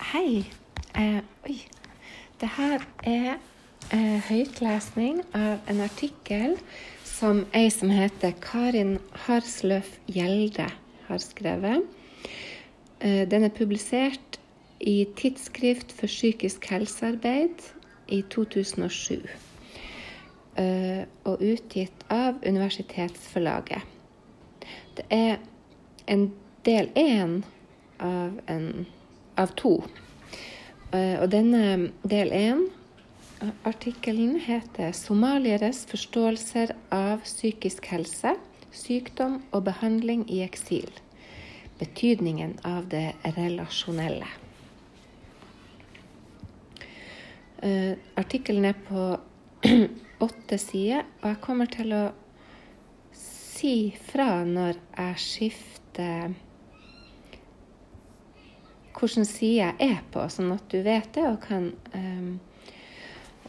Hei. Eh, oi. Det her er eh, høytlesning av en artikkel som ei som heter Karin Harsløf Gjelde har skrevet. Eh, den er publisert i Tidsskrift for psykisk helsearbeid i 2007. Eh, og utgitt av Universitetsforlaget. Det er en del én av, en, av to. Eh, og denne del én, artikkelen, heter 'Somalieres forståelser av psykisk helse, sykdom og behandling i eksil'. Betydningen av det relasjonelle. Uh, artikkelen er på åtte sider, og jeg kommer til å si fra når jeg skifter hvilken side jeg er på, sånn at du vet det og kan, um,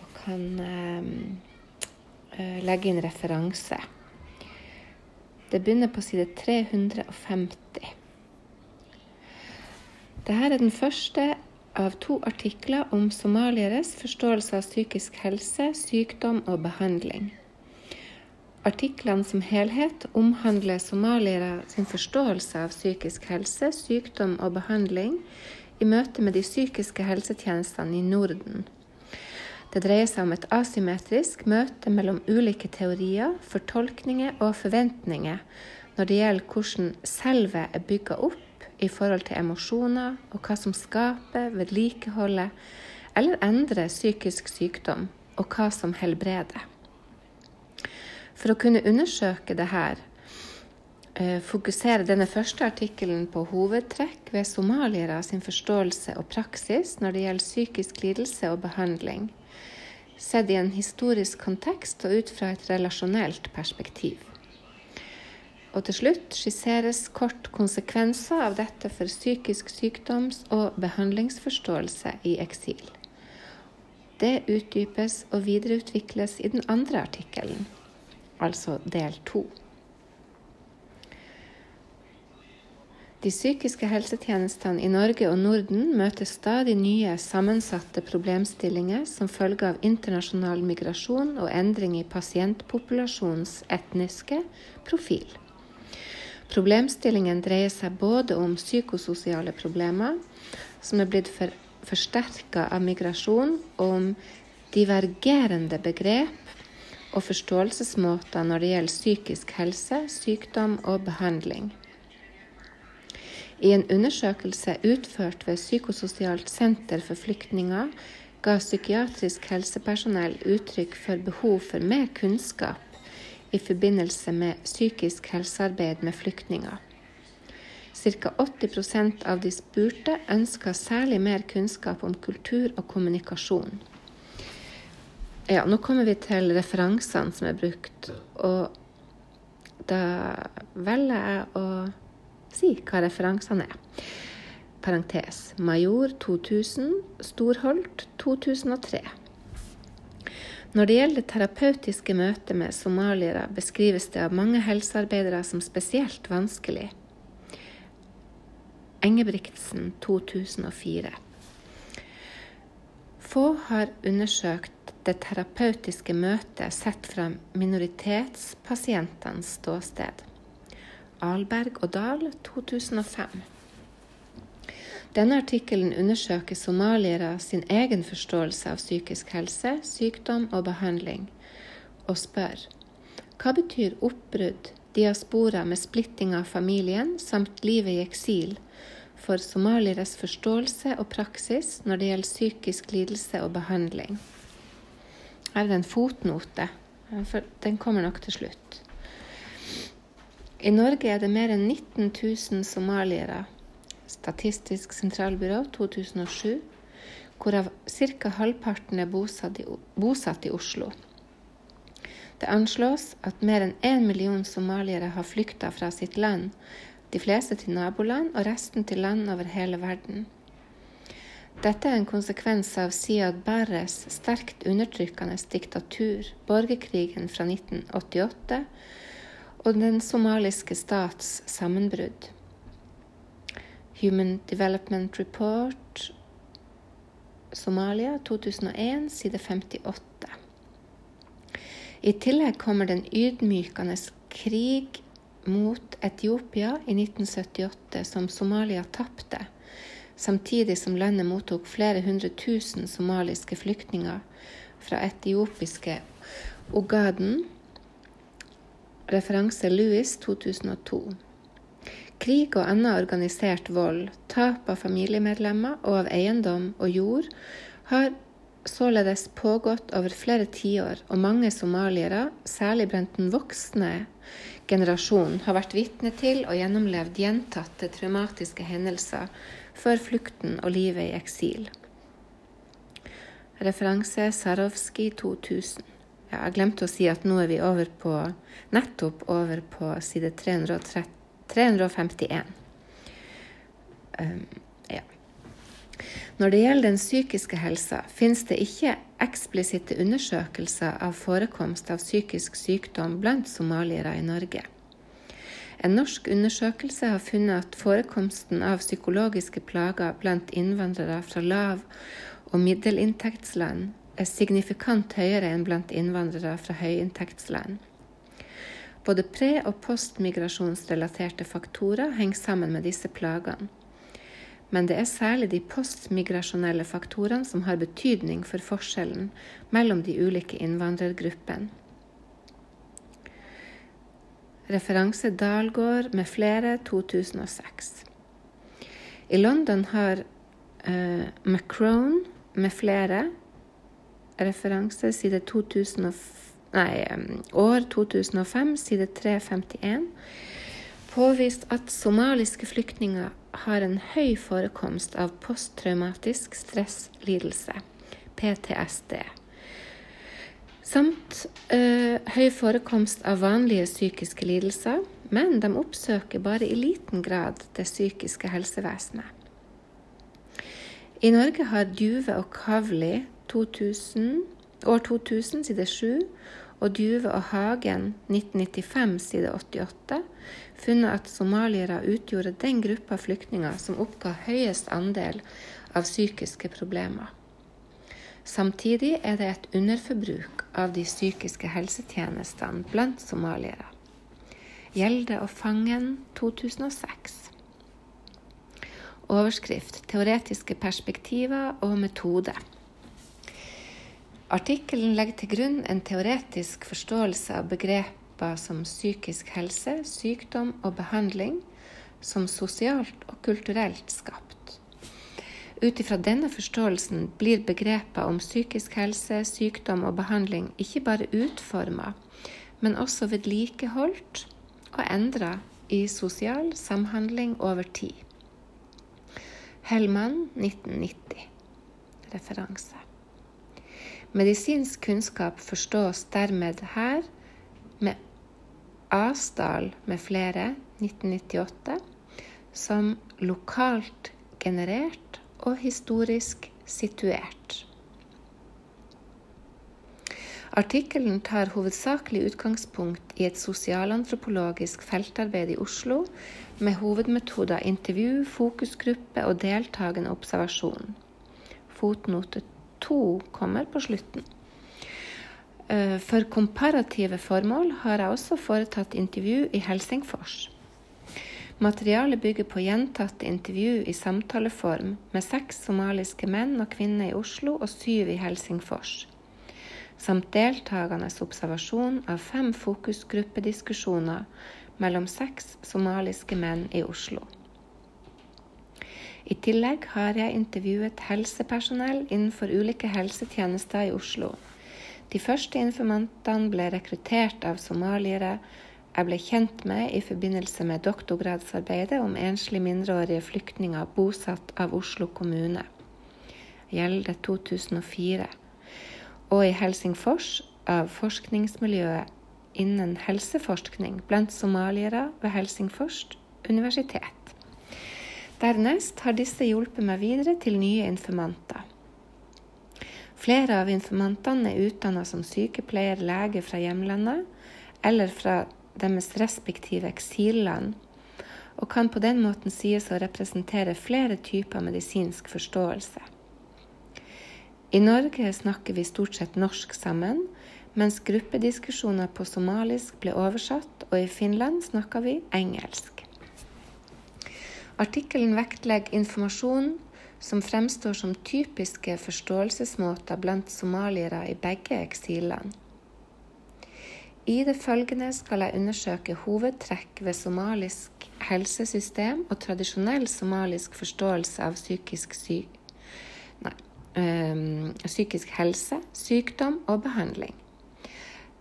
og kan um, legge inn referanse. Det begynner på side 350. Dette er den første av to artikler om somalieres forståelse av psykisk helse, sykdom og behandling. Artiklene som helhet omhandler somaliere sin forståelse av psykisk helse, sykdom og behandling i møte med de psykiske helsetjenestene i Norden. Det dreier seg om et asymmetrisk møte mellom ulike teorier, fortolkninger og forventninger når det gjelder hvordan selve er bygga opp i forhold til emosjoner, og hva som skaper, vedlikeholder eller endrer psykisk sykdom, og hva som helbreder. For å kunne undersøke det her eh, fokuserer denne første artikkelen på hovedtrekk ved somaliere sin forståelse og praksis når det gjelder psykisk lidelse og behandling, sett i en historisk kontekst og ut fra et relasjonelt perspektiv. Og til slutt skisseres kort konsekvenser av dette for psykisk sykdoms- og behandlingsforståelse i eksil. Det utdypes og videreutvikles i den andre artikkelen altså del to. De psykiske helsetjenestene i Norge og Norden møter stadig nye sammensatte problemstillinger som følge av internasjonal migrasjon og endring i pasientpopulasjonens etniske profil. Problemstillingen dreier seg både om psykososiale problemer, som er blitt for, forsterka av migrasjon, og om divergerende begrep og forståelsesmåter når det gjelder psykisk helse, sykdom og behandling. I en undersøkelse utført ved Psykososialt senter for flyktninger ga psykiatrisk helsepersonell uttrykk for behov for mer kunnskap i forbindelse med psykisk helsearbeid med flyktninger. Ca. 80% av de spurte ønska særlig mer kunnskap om kultur og kommunikasjon. Ja, nå kommer vi til referansene som er brukt. Og da velger jeg å si hva referansene er. Parentes. Major 2000, Storholt 2003. Når det gjelder terapeutiske møtet med somaliere, beskrives det av mange helsearbeidere som spesielt vanskelig. Engebrigtsen 2004. Få har undersøkt det terapeutiske møtet sett fra minoritetspasientenes ståsted. Alberg og Dahl 2005. Denne artikkelen undersøker somaliere sin egen forståelse av psykisk helse, sykdom og behandling, og spør hva betyr oppbrudd, diaspora med splitting av familien samt livet i eksil for somalieres forståelse og praksis når det gjelder psykisk lidelse og behandling? Her er det en fotnote, for den kommer nok til slutt. I Norge er det mer enn 19 000 somaliere. Statistisk sentralbyrå 2007, hvorav ca. halvparten er bosatt i, bosatt i Oslo. Det anslås at mer enn én million somaliere har flykta fra sitt land, de fleste til naboland og resten til land over hele verden. Dette er en konsekvens av Siad Barres sterkt undertrykkende diktatur, borgerkrigen fra 1988 og den somaliske stats sammenbrudd. Human Development Report Somalia 2001, side 58. I tillegg kommer den ydmykende krig mot Etiopia i 1978 som Somalia tapte, samtidig som landet mottok flere hundre tusen somaliske flyktninger fra etiopiske Ogaden. Referanse Louis 2002. Krig og annen organisert vold, tap av familiemedlemmer og av eiendom og jord har således pågått over flere tiår, og mange somaliere, særlig blant den voksne generasjonen, har vært vitne til og gjennomlevd gjentatte traumatiske hendelser før flukten og livet i eksil. Referanse Sarovskij 2000. Ja, jeg glemte å si at nå er vi over på, nettopp over på side 330, 351. Um. Når det gjelder den psykiske helsa, finnes det ikke eksplisitte undersøkelser av forekomst av psykisk sykdom blant somaliere i Norge. En norsk undersøkelse har funnet at forekomsten av psykologiske plager blant innvandrere fra lav- og middelinntektsland er signifikant høyere enn blant innvandrere fra høyinntektsland. Både pre- og postmigrasjonsrelaterte faktorer henger sammen med disse plagene. Men det er særlig de postmigrasjonelle faktorene som har betydning for forskjellen mellom de ulike innvandrergruppene. Referanse Dalgård med flere 2006. I London har uh, Macron med flere referanse side 2000, nei, år 2005, side 351, påvist at somaliske flyktninger har en høy forekomst av posttraumatisk stresslidelse, PTSD samt øh, høy forekomst av vanlige psykiske lidelser, men de oppsøker bare i liten grad det psykiske helsevesenet. I Norge har Duve og Kavli 2000, år 2000 side 7 og Djuve og Hagen 1995 side 88 funnet at somaliere utgjorde den gruppa flyktninger som oppga høyest andel av psykiske problemer. Samtidig er det et underforbruk av de psykiske helsetjenestene blant somaliere. Gjelde og Fangen 2006. Overskrift Teoretiske perspektiver og metode. Artikkelen legger til grunn en teoretisk forståelse av begreper som psykisk helse, sykdom og behandling som sosialt og kulturelt skapt. Ut ifra denne forståelsen blir begreper om psykisk helse, sykdom og behandling ikke bare utforma, men også vedlikeholdt og endra i sosial samhandling over tid. Hellmann 1990. Referanse. Medisinsk kunnskap forstås dermed her med Asdal med flere 1998 som lokalt generert og historisk situert. Artikkelen tar hovedsakelig utgangspunkt i et sosialantropologisk feltarbeid i Oslo med hovedmetoder intervju, fokusgruppe og deltakende observasjon. Fotnote to kommer på slutten. Eh, for komparative formål har jeg også foretatt intervju i Helsingfors. Materialet bygger på gjentatte intervju i samtaleform med seks somaliske menn og kvinner i Oslo og syv i Helsingfors, samt deltakende observasjon av fem fokusgruppediskusjoner mellom seks somaliske menn i Oslo. I tillegg har jeg intervjuet helsepersonell innenfor ulike helsetjenester i Oslo. De første informantene ble rekruttert av somaliere jeg ble kjent med i forbindelse med doktorgradsarbeidet om enslige mindreårige flyktninger bosatt av Oslo kommune, Gjelde 2004, og i Helsingfors av forskningsmiljøet innen helseforskning blant somaliere ved Helsingfors universitet. Dernest har disse hjulpet meg videre til nye informanter. Flere av informantene er utdanna som sykepleier, lege fra hjemlandet eller fra deres respektive eksilland, og kan på den måten sies å representere flere typer medisinsk forståelse. I Norge snakker vi stort sett norsk sammen, mens gruppediskusjoner på somalisk ble oversatt, og i Finland snakker vi engelsk. Artikkelen vektlegger informasjon som fremstår som typiske forståelsesmåter blant somaliere i begge eksilland. I det følgende skal jeg undersøke hovedtrekk ved somalisk helsesystem og tradisjonell somalisk forståelse av psykisk sy nei, øh, psykisk helse, sykdom og behandling.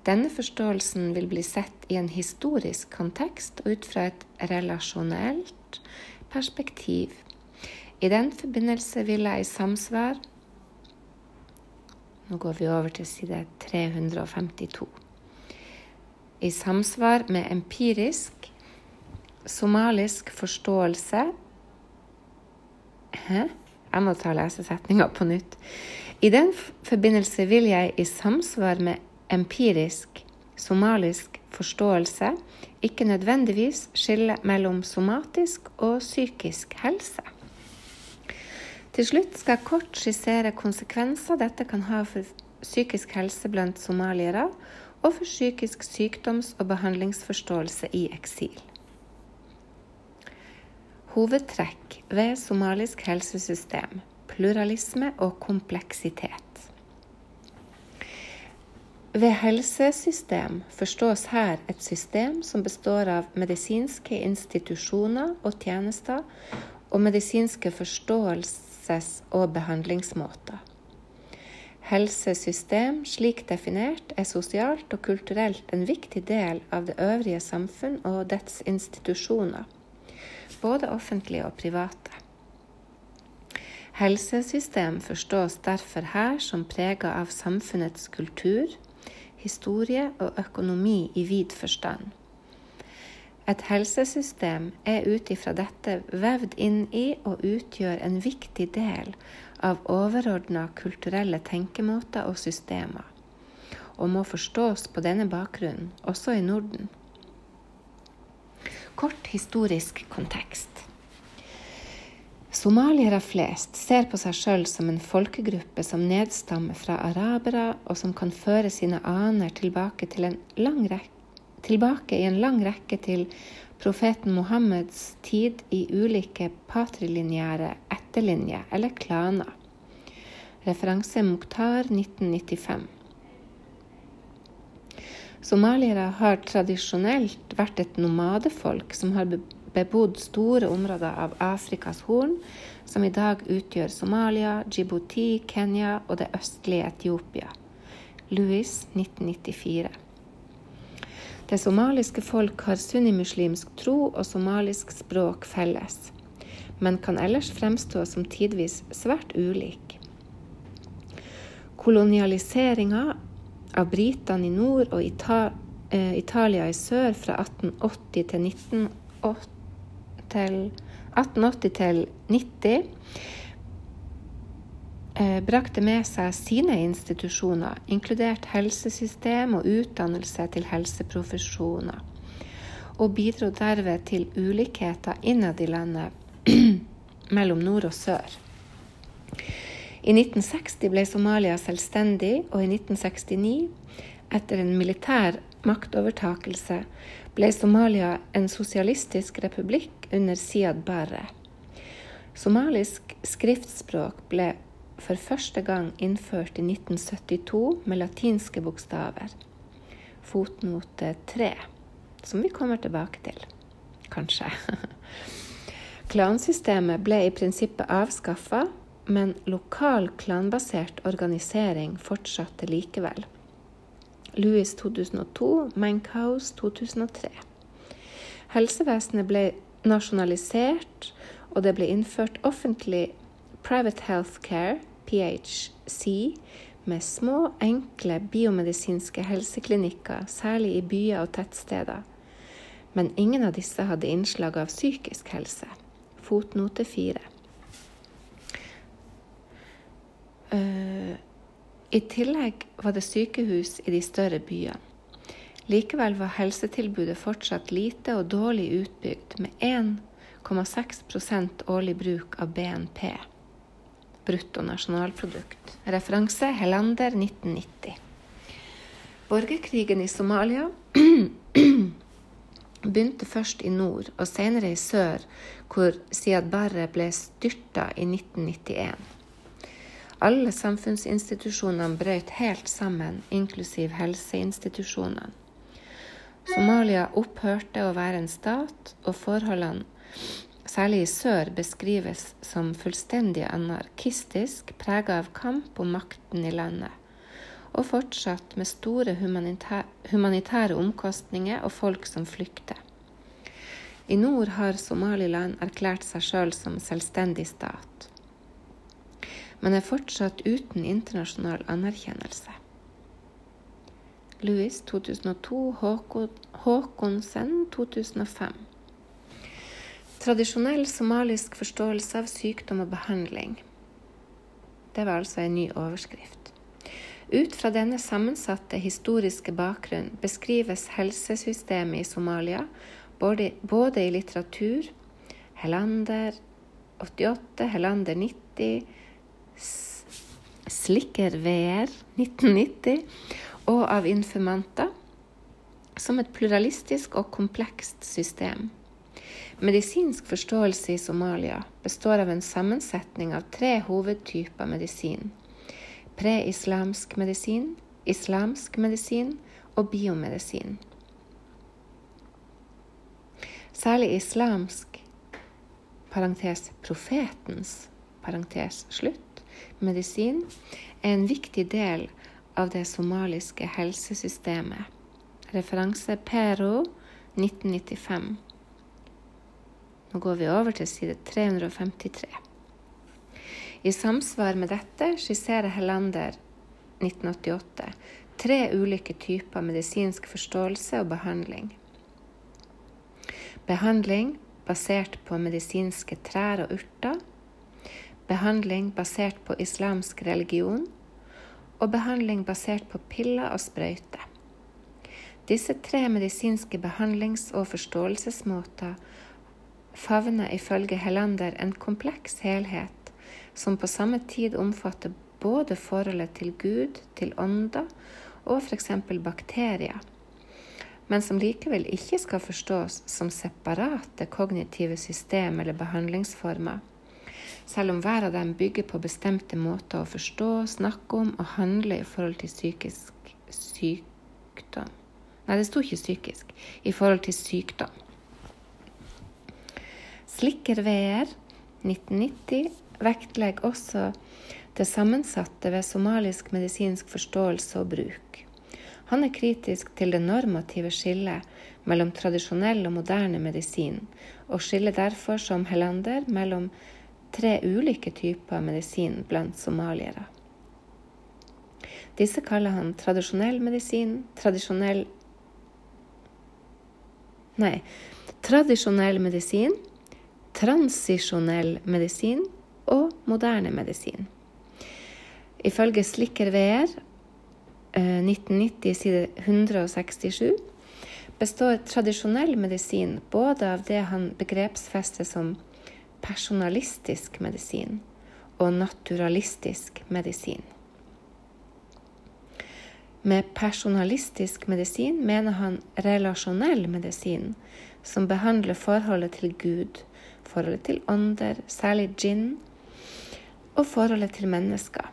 Denne forståelsen vil bli sett i en historisk kontekst og ut fra et relasjonelt perspektiv. I den forbindelse vil jeg i samsvar Nå går vi over til side 352. I samsvar med empirisk somalisk forståelse Hæ? Jeg må ta lesesetninga på nytt. I den forbindelse vil jeg i samsvar med empirisk somalisk forståelse ikke nødvendigvis skille mellom somatisk og psykisk helse. Til slutt skal jeg kort skissere konsekvenser dette kan ha for psykisk helse blant somaliere, og for psykisk sykdoms- og behandlingsforståelse i eksil. Hovedtrekk ved somalisk helsesystem pluralisme og kompleksitet. Ved helsesystem forstås her et system som består av medisinske institusjoner og tjenester og medisinske forståelses- og behandlingsmåter. Helsesystem, slik definert, er sosialt og kulturelt en viktig del av det øvrige samfunn og dets institusjoner både offentlige og private. Helsesystem forstås derfor her som prega av samfunnets kultur, historie og økonomi i vid forstand. Et helsesystem er ut ifra dette vevd inn i og utgjør en viktig del av overordna kulturelle tenkemåter og systemer, og må forstås på denne bakgrunnen også i Norden. Kort historisk kontekst. Somaliere flest ser på seg sjøl som en folkegruppe som nedstammer fra arabere, og som kan føre sine aner tilbake, rekke, tilbake i en lang rekke til profeten Mohammeds tid i ulike patrilinjære etterlinjer eller klaner. Referanse Mukhtar 1995. Somaliere har tradisjonelt vært et nomadefolk som har bebodd store områder av Afrikas Horn, som i dag utgjør Somalia, Djibouti, Kenya og det østlige Etiopia. Louis 1994. Det somaliske folk har sunnimuslimsk tro og somalisk språk felles, men kan ellers fremstå som tidvis svært ulik. Kolonialiseringa av britene i nord og eh, Italia i sør fra 1880 til 1980 til 1880 til 90 eh, brakte med seg sine institusjoner, inkludert helsesystem og utdannelse til helseprofesjoner, og bidro derved til ulikheter innad i landet mellom nord og sør. I 1960 ble Somalia selvstendig, og i 1969, etter en militær maktovertakelse, ble Somalia en sosialistisk republikk under Siad. Somalisk skriftspråk ble for første gang innført i 1972 med latinske bokstaver. Fotnote 3, som vi kommer tilbake til. Kanskje. Klansystemet ble i prinsippet avskaffa men lokal klanbasert organisering fortsatte likevel. Louis 2002, Mankhaus 2003. Helsevesenet ble nasjonalisert, og det ble innført offentlig private healthcare, PHC, med små, enkle biomedisinske helseklinikker, særlig i byer og tettsteder. Men ingen av disse hadde innslag av psykisk helse. Fotnote 4. Uh, I tillegg var det sykehus i de større byene. Likevel var helsetilbudet fortsatt lite og dårlig utbygd, med 1,6% årlig bruk av BNP. bruttonasjonalprodukt. Referanse Helander 1990. Borgerkrigen i Somalia begynte først i nord og senere i sør, hvor Siad Barre ble styrta i 1991. Alle samfunnsinstitusjonene brøt helt sammen, inklusiv helseinstitusjonene. Somalia opphørte å være en stat, og forholdene, særlig i sør, beskrives som fullstendig anarkistisk, prega av kamp om makten i landet, og fortsatt med store humanitære omkostninger og folk som flykter. I nord har Somaliland erklært seg sjøl som selvstendig stat men er fortsatt uten internasjonal anerkjennelse. Louis 2002, Håkonsen 2005. Tradisjonell somalisk forståelse av sykdom og behandling. Det var altså en ny overskrift. Ut fra denne sammensatte historiske bakgrunn beskrives helsesystemet i Somalia både, både i litteratur, Helander 88, Helander 90, Slikker-VR 1990 og av informanter som et pluralistisk og komplekst system. Medisinsk forståelse i Somalia består av en sammensetning av tre hovedtyper medisin. Pre-islamsk medisin, islamsk medisin og biomedisin. Særlig islamsk, parentes profetens, parentes slutt, medisin er en viktig del av det somaliske helsesystemet. Referanse Pero 1995. Nå går vi over til side 353. I samsvar med dette skisserer Hellander 1988 tre ulike typer medisinsk forståelse og behandling. Behandling basert på medisinske trær og urter behandling basert på islamsk religion og behandling basert på piller og sprøyter. Disse tre medisinske behandlings- og forståelsesmåter favner ifølge Hellander en kompleks helhet som på samme tid omfatter både forholdet til Gud, til ånder og f.eks. bakterier, men som likevel ikke skal forstås som separate kognitive system eller behandlingsformer selv om hver av dem bygger på bestemte måter å forstå, snakke om og handle i forhold til psykisk sykdom. Nei, det sto ikke psykisk. I forhold til sykdom. Slikker VR 1990 vektlegger også det sammensatte ved somalisk medisinsk forståelse og bruk. Han er kritisk til det normative skillet mellom tradisjonell og moderne medisin, og skiller derfor, som Helander, mellom tre ulike typer medisin blant somaliere. Disse kaller han tradisjonell medisin, tradisjonell Nei, tradisjonell medisin, transisjonell medisin og moderne medisin. Ifølge Slikker VR 1990 eh, side 167 består tradisjonell medisin både av det han begrepsfester som personalistisk medisin og naturalistisk medisin. Med personalistisk medisin mener han relasjonell medisin, som behandler forholdet til Gud, forholdet til ånder, særlig gin, og forholdet til mennesker.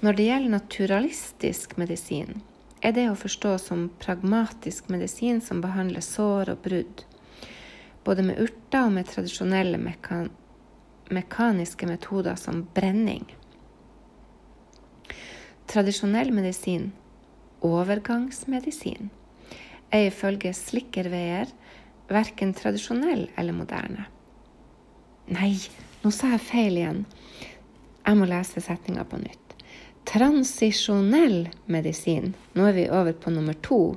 Når det gjelder naturalistisk medisin, er det å forstå som pragmatisk medisin som behandler sår og brudd, både med urter og med tradisjonelle mekan mekaniske metoder som brenning. Tradisjonell medisin, overgangsmedisin, er ifølge slikkerveier verken tradisjonell eller moderne. Nei, nå sa jeg feil igjen. Jeg må lese setninga på nytt. Transisjonell medisin. Nå er vi over på nummer to,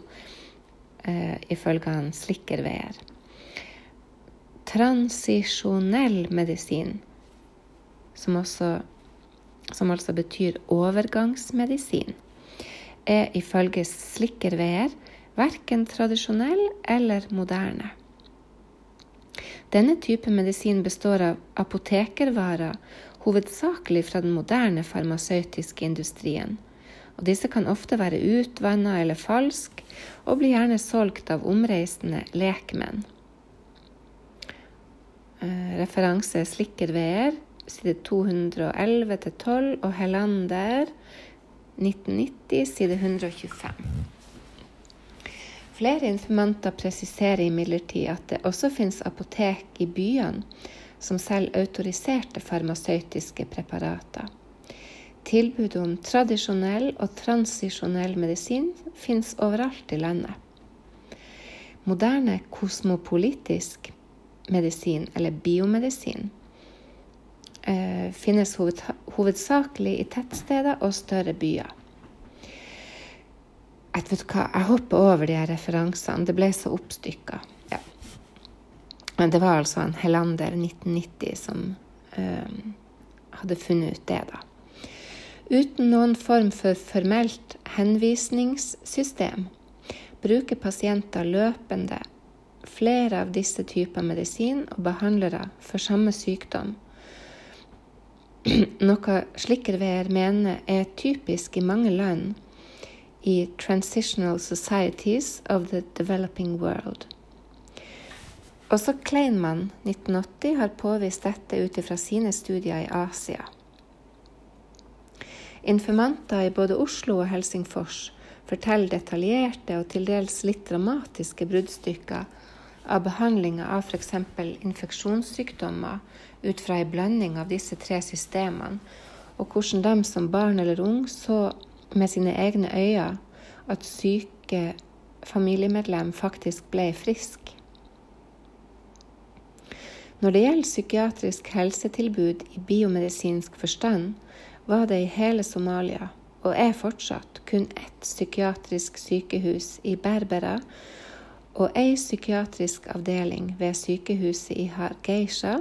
eh, ifølge han slikkerveier transisjonell medisin, som, også, som altså betyr overgangsmedisin, er ifølge slikkerveier verken tradisjonell eller moderne. Denne type medisin består av apotekervarer, hovedsakelig fra den moderne farmasøytiske industrien. Og disse kan ofte være utvanna eller falsk, og blir gjerne solgt av omreisende lekmenn. Eh, referanse slikkerveer, side 211-12, og Hellander 1990, side 125. Flere informanter presiserer imidlertid at det også finnes apotek i byene som selger autoriserte farmasøytiske preparater. Tilbud om tradisjonell og transisjonell medisin finnes overalt i landet. Moderne kosmopolitisk medisin, eller biomedisin, eh, finnes hovedsakelig i tettsteder og større byer. Jeg vet hva, jeg hopper over de her referansene. Det ble så oppstykka. Ja. Men det var altså en Helander 1990 som øh, hadde funnet ut det, da. Uten noen form for formelt henvisningssystem bruker pasienter løpende flere av disse typer medisin og behandlere for samme sykdom. Noe Slikkerveer mener er typisk i mange land i Transitional Societies of the Developing World. Også Kleinmann 1980 har påvist dette ut fra sine studier i Asia. Informanter i både Oslo og Helsingfors forteller detaljerte og til dels litt dramatiske bruddstykker av behandlinga av f.eks. infeksjonssykdommer ut fra ei blanding av disse tre systemene, og hvordan de som barn eller ung så med sine egne øyne at syke familiemedlem faktisk ble frisk. Når det gjelder psykiatrisk helsetilbud i biomedisinsk forstand, var det i hele Somalia, og er fortsatt, kun ett psykiatrisk sykehus i Berbera og ei psykiatrisk avdeling ved sykehuset i Hargeisha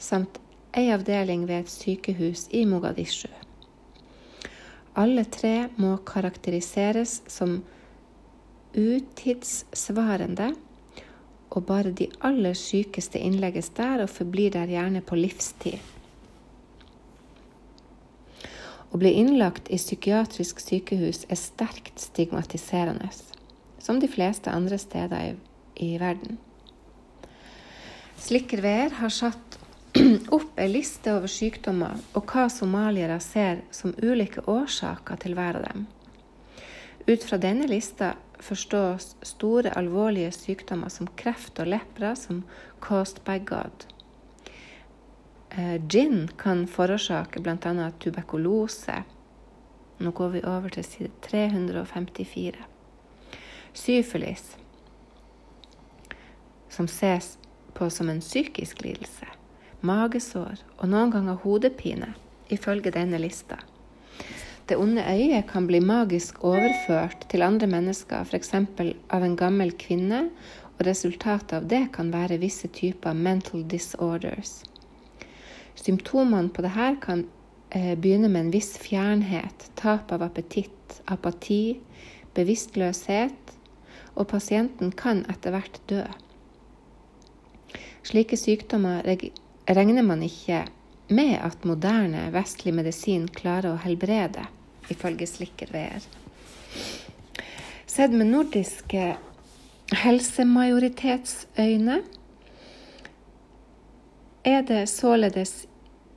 samt ei avdeling ved et sykehus i Mogadishu. Alle tre må karakteriseres som utidssvarende, og bare de aller sykeste innlegges der og forblir der gjerne på livstid. Å bli innlagt i psykiatrisk sykehus er sterkt stigmatiserende, som de fleste andre steder i, i verden. Slikkerveer har satt opp ei liste over sykdommer og hva somaliere ser som ulike årsaker til hver av dem. Ut fra denne lista forstås store, alvorlige sykdommer som kreft og lepra som 'caused by God'. Eh, gin kan forårsake bl.a. tuberkulose. Nå går vi over til side 354. Syfilis, som ses på som en psykisk lidelse magesår og noen ganger hodepine, ifølge denne lista. Det onde øyet kan bli magisk overført til andre mennesker, f.eks. av en gammel kvinne, og resultatet av det kan være visse typer mental disorders. Symptomene på dette kan eh, begynne med en viss fjernhet, tap av appetitt, apati, bevisstløshet, og pasienten kan etter hvert dø. Slike sykdommer regner man ikke med at moderne vestlig medisin klarer å helbrede, ifølge Slikkerveer. Sett med nordiske helsemajoritetsøyne er det således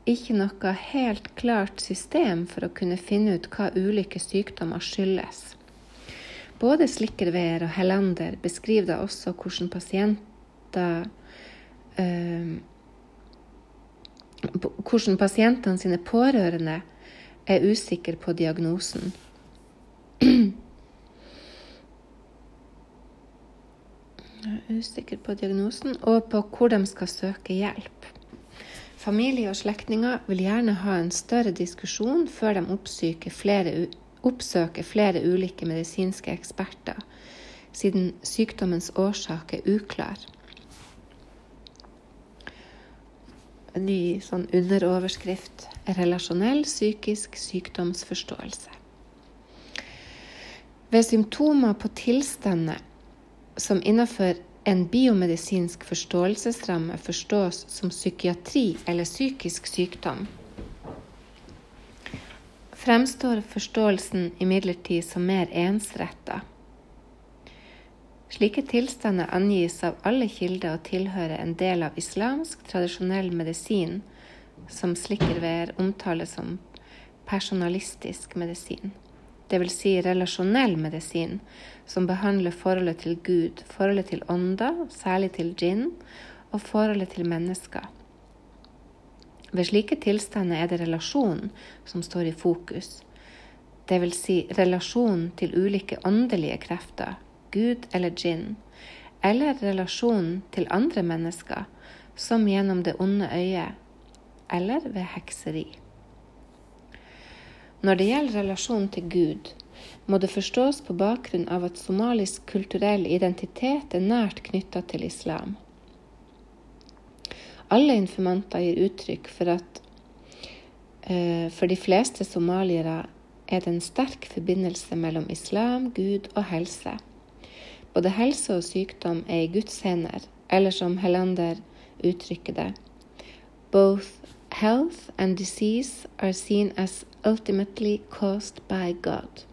ikke noe helt klart system for å kunne finne ut hva ulike sykdommer skyldes. Både Slikkerveer og Hellander beskriver da også hvordan pasienter øh, hvordan pasientene sine pårørende er usikre på diagnosen. usikker på diagnosen og på hvor de skal søke hjelp. Familie og slektninger vil gjerne ha en større diskusjon før de flere, oppsøker flere ulike medisinske eksperter, siden sykdommens årsak er uklar. en ny sånn underoverskrift relasjonell psykisk sykdomsforståelse. Ved symptomer på tilstander som innenfor en biomedisinsk forståelsesramme forstås som psykiatri eller psykisk sykdom, fremstår forståelsen imidlertid som mer ensretta. Slike tilstander angis av alle kilder å tilhøre en del av islamsk tradisjonell medisin, som Slikkerveer omtaler som personalistisk medisin, dvs. Si relasjonell medisin, som behandler forholdet til Gud, forholdet til ånder, særlig til djinn, og forholdet til mennesker. Ved slike tilstander er det relasjonen som står i fokus, dvs. Si relasjonen til ulike åndelige krefter, Gud eller djinn, eller relasjonen til andre mennesker, som gjennom det onde øyet, eller ved hekseri. Når det gjelder relasjonen til Gud, må det forstås på bakgrunn av at somalisk kulturell identitet er nært knytta til islam. Alle informanter gir uttrykk for at uh, for de fleste somaliere er det en sterk forbindelse mellom islam, Gud og helse. Både helse og sykdom er i Guds hender, eller som Hellander uttrykker det, both health and disease are seen as ultimately caused by God.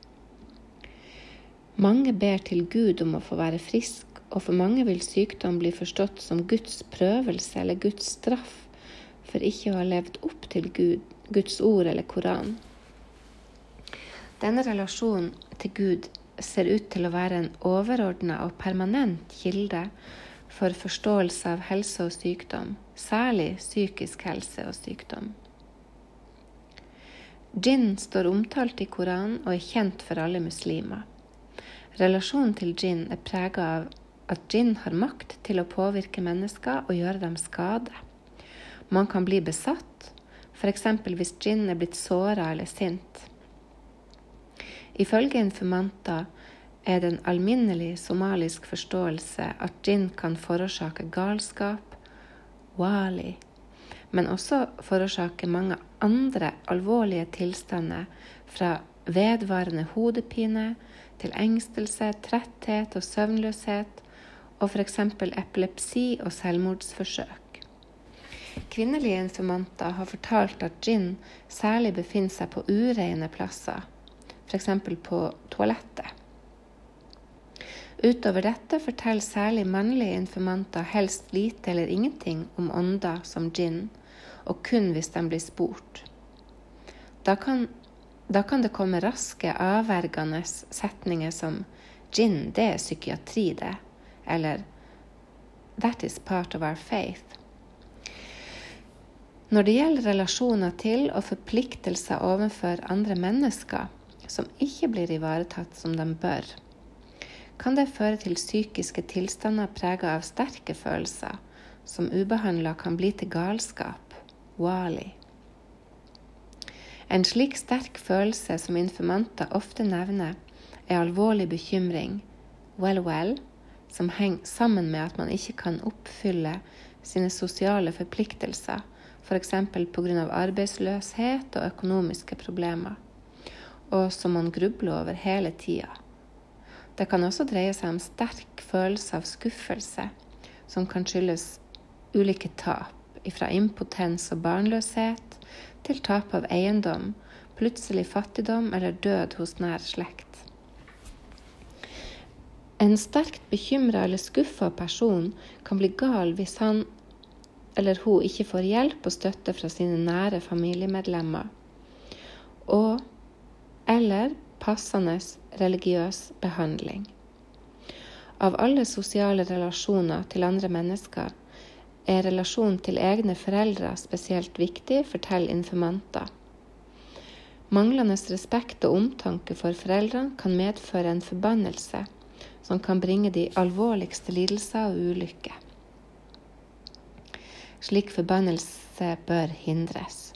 Mange ber til Gud om å få være frisk, og for mange vil sykdom bli forstått som Guds prøvelse eller Guds straff for ikke å ha levd opp til Gud, Guds ord eller Koran. Denne relasjonen til Gud ser ut til å være en overordna og permanent kilde for forståelse av helse og sykdom, særlig psykisk helse og sykdom. Djinn står omtalt i Koranen og er kjent for alle muslimer. Relasjonen til djinn er prega av at djinn har makt til å påvirke mennesker og gjøre dem skade. Man kan bli besatt, f.eks. hvis djinn er blitt såra eller sint. Ifølge informanter er det en alminnelig somalisk forståelse at djinn kan forårsake galskap, wali, men også forårsake mange andre alvorlige tilstander, fra vedvarende hodepine til engstelse, tretthet og søvnløshet, og f.eks. epilepsi og selvmordsforsøk. Kvinnelige informanter har fortalt at djinn særlig befinner seg på ureine plasser, f.eks. på toalettet. Utover dette forteller særlig mannlige informanter helst lite eller ingenting om ånder som djinn, og kun hvis de blir spurt. Da kan, da kan det komme raske, avvergende setninger som 'Djinn, det er psykiatri, det', eller 'That is part of our faith'. Når det gjelder relasjoner til og forpliktelser overfor andre mennesker som ikke blir ivaretatt som de bør, kan det føre til psykiske tilstander prega av sterke følelser, som ubehandla kan bli til galskap, wali. En slik sterk følelse som informanter ofte nevner, er alvorlig bekymring, well well, som henger sammen med at man ikke kan oppfylle sine sosiale forpliktelser, f.eks. pga. arbeidsløshet og økonomiske problemer, og som man grubler over hele tida. Det kan også dreie seg om sterk følelse av skuffelse, som kan skyldes ulike tap, fra impotens og barnløshet til tap av eiendom, plutselig fattigdom eller død hos nær slekt. En sterkt bekymra eller skuffa person kan bli gal hvis han eller hun ikke får hjelp og støtte fra sine nære familiemedlemmer, og eller passende religiøs behandling. Av alle sosiale relasjoner til andre mennesker er relasjonen til egne foreldre spesielt viktig, forteller informanter. Manglende respekt og omtanke for foreldrene kan medføre en forbannelse som kan bringe de alvorligste lidelser og ulykker. Slik forbannelse bør hindres.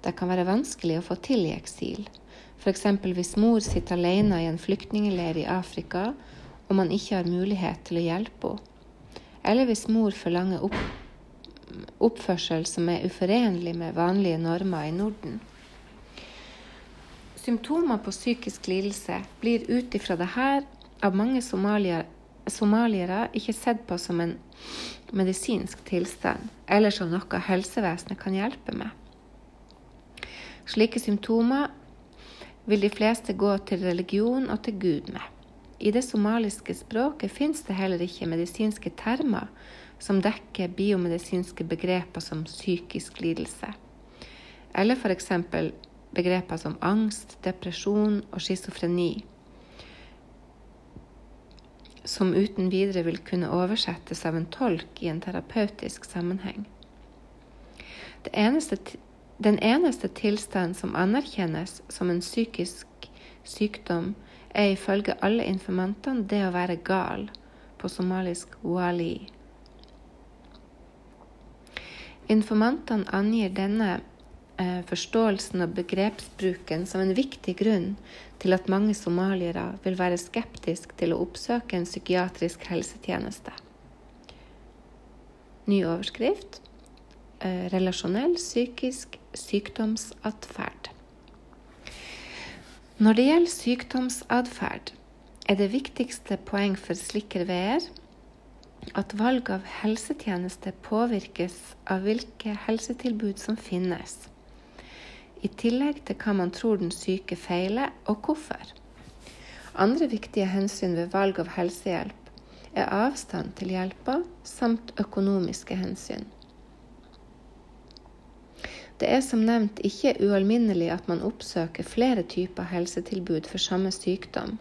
Det kan være vanskelig å få til i eksil, f.eks. hvis mor sitter alene i en flyktningleir i Afrika og man ikke har mulighet til å hjelpe henne, eller hvis mor forlanger opp, oppførsel som er uforenlig med vanlige normer i Norden. Symptomer på psykisk lidelse blir ut ifra dette av mange somalier somaliere ikke sett på som en medisinsk tilstand, eller som noe helsevesenet kan hjelpe med. Slike symptomer vil de fleste gå til religion og til Gud med. I det somaliske språket fins det heller ikke medisinske termer som dekker biomedisinske begreper som psykisk lidelse, eller f.eks. begreper som angst, depresjon og schizofreni, som uten videre vil kunne oversettes av en tolk i en terapeutisk sammenheng. Eneste, den eneste tilstand som anerkjennes som en psykisk sykdom, er ifølge alle informantene det å være gal, på somalisk wali. Informantene angir denne forståelsen og begrepsbruken som en viktig grunn til at mange somaliere vil være skeptiske til å oppsøke en psykiatrisk helsetjeneste. Ny overskrift eh, relasjonell psykisk sykdomsatferd. Når det gjelder sykdomsatferd, er det viktigste poeng for slikkerveier at valg av helsetjeneste påvirkes av hvilke helsetilbud som finnes, i tillegg til hva man tror den syke feiler, og hvorfor. Andre viktige hensyn ved valg av helsehjelp er avstand til hjelpa samt økonomiske hensyn. Det er som nevnt ikke ualminnelig at man oppsøker flere typer helsetilbud for samme sykdom.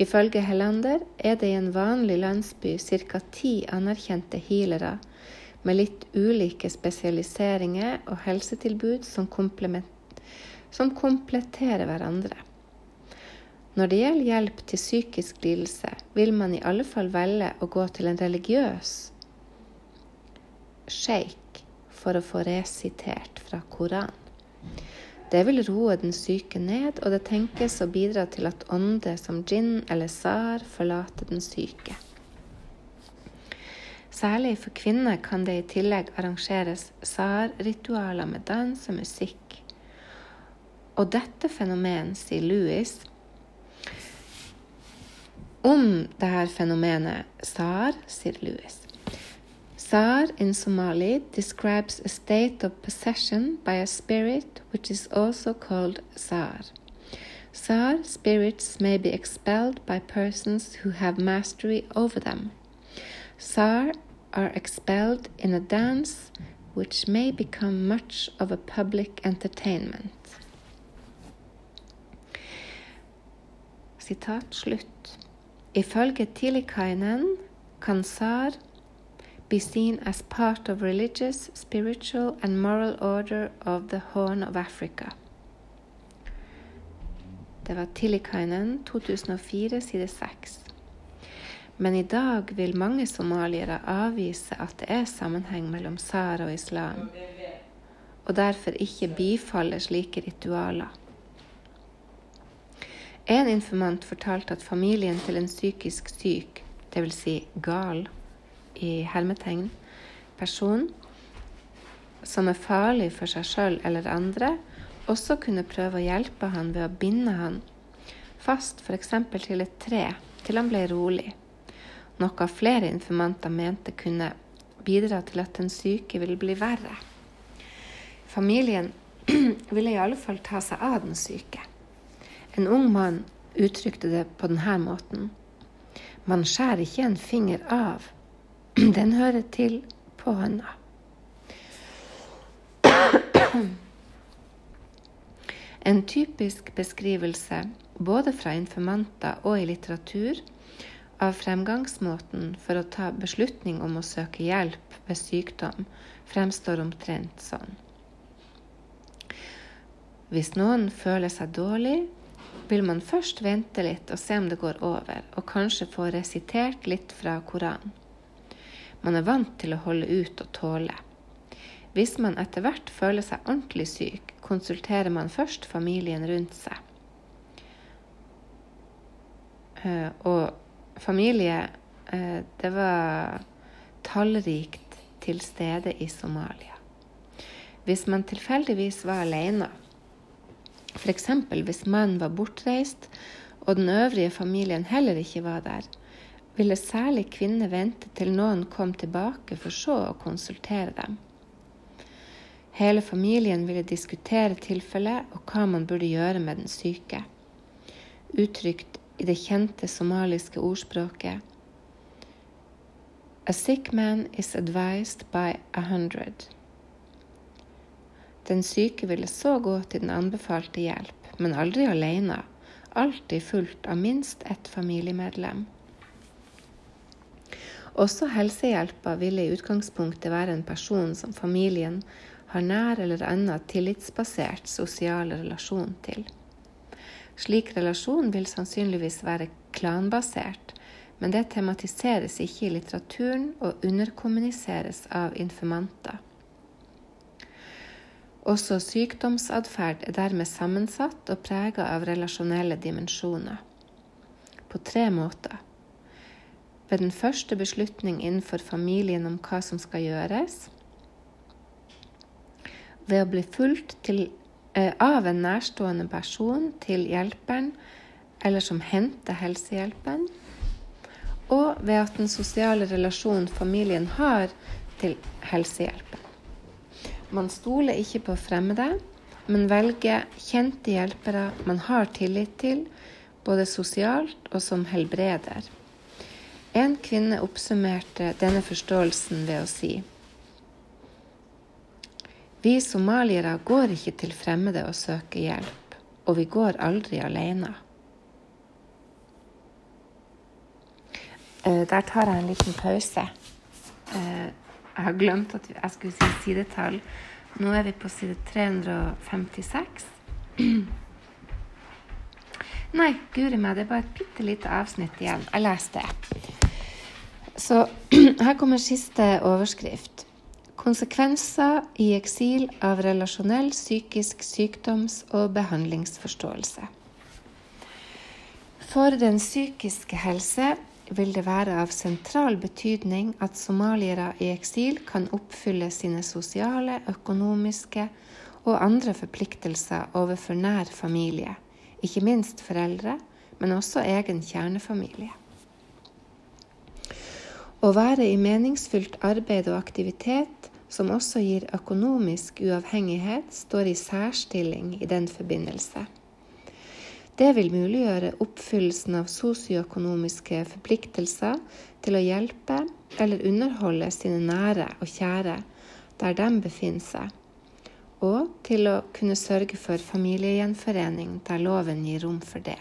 Ifølge Hellander er det i en vanlig landsby ca. ti anerkjente healere med litt ulike spesialiseringer og helsetilbud som, som kompletterer hverandre. Når det gjelder hjelp til psykisk lidelse, vil man i alle fall velge å gå til en religiøs sjeik for å få resitert fra Koranen. Det vil roe den syke ned, og det tenkes å bidra til at ånde som djinn eller sar forlater den syke. Særlig for kvinner kan det i tillegg arrangeres sar-ritualer med dans og musikk. Og dette fenomenet, sier Louis, om dette fenomenet sar, sier Louis. Sar in Somali describes a state of possession by a spirit which is also called Sar. Sar spirits may be expelled by persons who have mastery over them. Sar are expelled in a dance which may become much of a public entertainment. Sitat slutt. Ifølge Tilikainen kan be seen as part of religious, spiritual and moral order of the Horn of Africa. Det var Tillikainen 2004, side 6. Men i dag vil mange somaliere avvise at det er sammenheng mellom sara og islam, og derfor ikke bifaller slike ritualer. En informant fortalte at familien til en psykisk syk, dvs. Si gal, i hermetegn person som er farlig for seg sjøl eller andre, også kunne prøve å hjelpe han ved å binde han fast f.eks. til et tre til han ble rolig, noe flere informanter mente kunne bidra til at den syke ville bli verre. Familien ville i alle fall ta seg av den syke. En ung mann uttrykte det på denne måten. Man skjærer ikke en finger av Den hører til på hånda. En typisk beskrivelse, både fra informanter og i litteratur, av fremgangsmåten for å ta beslutning om å søke hjelp ved sykdom, fremstår omtrent sånn. Hvis noen føler seg dårlig, vil man først vente litt og se om det går over, og kanskje få resitert litt fra Koranen. Man er vant til å holde ut og tåle. Hvis man etter hvert føler seg ordentlig syk, konsulterer man først familien rundt seg. Eh, og familie, eh, det var tallrikt til stede i Somalia. Hvis man tilfeldigvis var alene, f.eks. hvis mannen var bortreist og den øvrige familien heller ikke var der, ville særlig kvinner vente til noen kom tilbake for så å konsultere dem. Hele familien ville diskutere tilfellet og hva man burde gjøre med den syke. Uttrykt i det kjente somaliske ordspråket A sick man is advised by a hundred. Den syke ville så gå til den anbefalte hjelp, men aldri alene, alltid fulgt av minst ett familiemedlem. Også helsehjelpa ville i utgangspunktet være en person som familien har nær eller annen tillitsbasert sosial relasjon til. Slik relasjon vil sannsynligvis være klanbasert, men det tematiseres ikke i litteraturen og underkommuniseres av informanter. Også sykdomsatferd er dermed sammensatt og prega av relasjonelle dimensjoner. På tre måter. Ved den første beslutning innenfor familien om hva som skal gjøres. Ved å bli fulgt til, av en nærstående person til hjelperen, eller som henter helsehjelpen. Og ved at den sosiale relasjonen familien har til helsehjelpen. Man stoler ikke på fremmede, men velger kjente hjelpere man har tillit til, både sosialt og som helbreder. En kvinne oppsummerte denne forståelsen ved å si Vi somaliere går ikke til fremmede og søker hjelp, og vi går aldri alene. Eh, der tar jeg en liten pause. Eh, jeg har glemt at jeg skulle si sidetall. Nå er vi på side 356. Nei, guri meg, det er bare et bitte lite avsnitt igjen. Jeg leser det. Så her kommer siste overskrift. Konsekvenser i eksil av relasjonell psykisk sykdoms- og behandlingsforståelse. For den psykiske helse vil det være av sentral betydning at somaliere i eksil kan oppfylle sine sosiale, økonomiske og andre forpliktelser overfor nær familie, ikke minst foreldre, men også egen kjernefamilie. Å være i meningsfylt arbeid og aktivitet som også gir økonomisk uavhengighet, står i særstilling i den forbindelse. Det vil muliggjøre oppfyllelsen av sosioøkonomiske forpliktelser til å hjelpe eller underholde sine nære og kjære der de befinner seg, og til å kunne sørge for familiegjenforening der loven gir rom for det.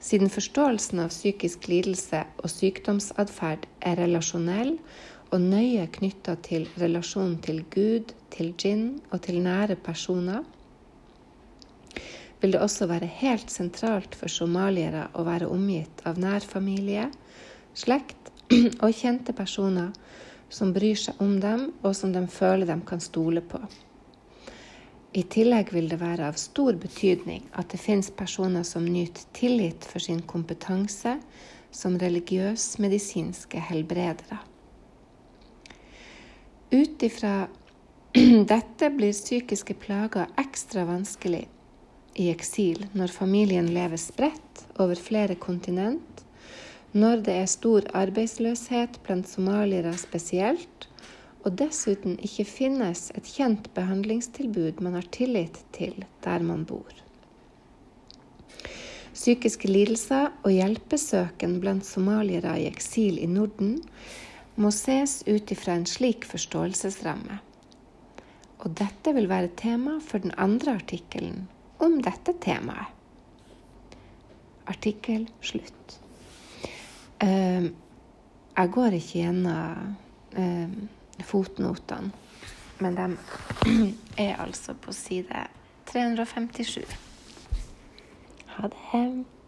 Siden forståelsen av psykisk lidelse og sykdomsatferd er relasjonell og nøye knytta til relasjonen til Gud, til jinn og til nære personer, vil det også være helt sentralt for somaliere å være omgitt av nær familie, slekt og kjente personer som bryr seg om dem, og som de føler de kan stole på. I tillegg vil det være av stor betydning at det finnes personer som nyter tillit for sin kompetanse som religiøs-medisinske helbredere. Ut ifra dette blir psykiske plager ekstra vanskelig i eksil når familien lever spredt over flere kontinent, når det er stor arbeidsløshet blant somaliere spesielt, og dessuten ikke finnes et kjent behandlingstilbud man har tillit til der man bor. Psykiske lidelser og hjelpesøken blant somaliere i eksil i Norden må ses ut ifra en slik forståelsesramme. Og dette vil være tema for den andre artikkelen om dette temaet. Artikkel slutt. Uh, jeg går ikke gjennom uh, fotnotene. Men de er altså på side 357. Ha det.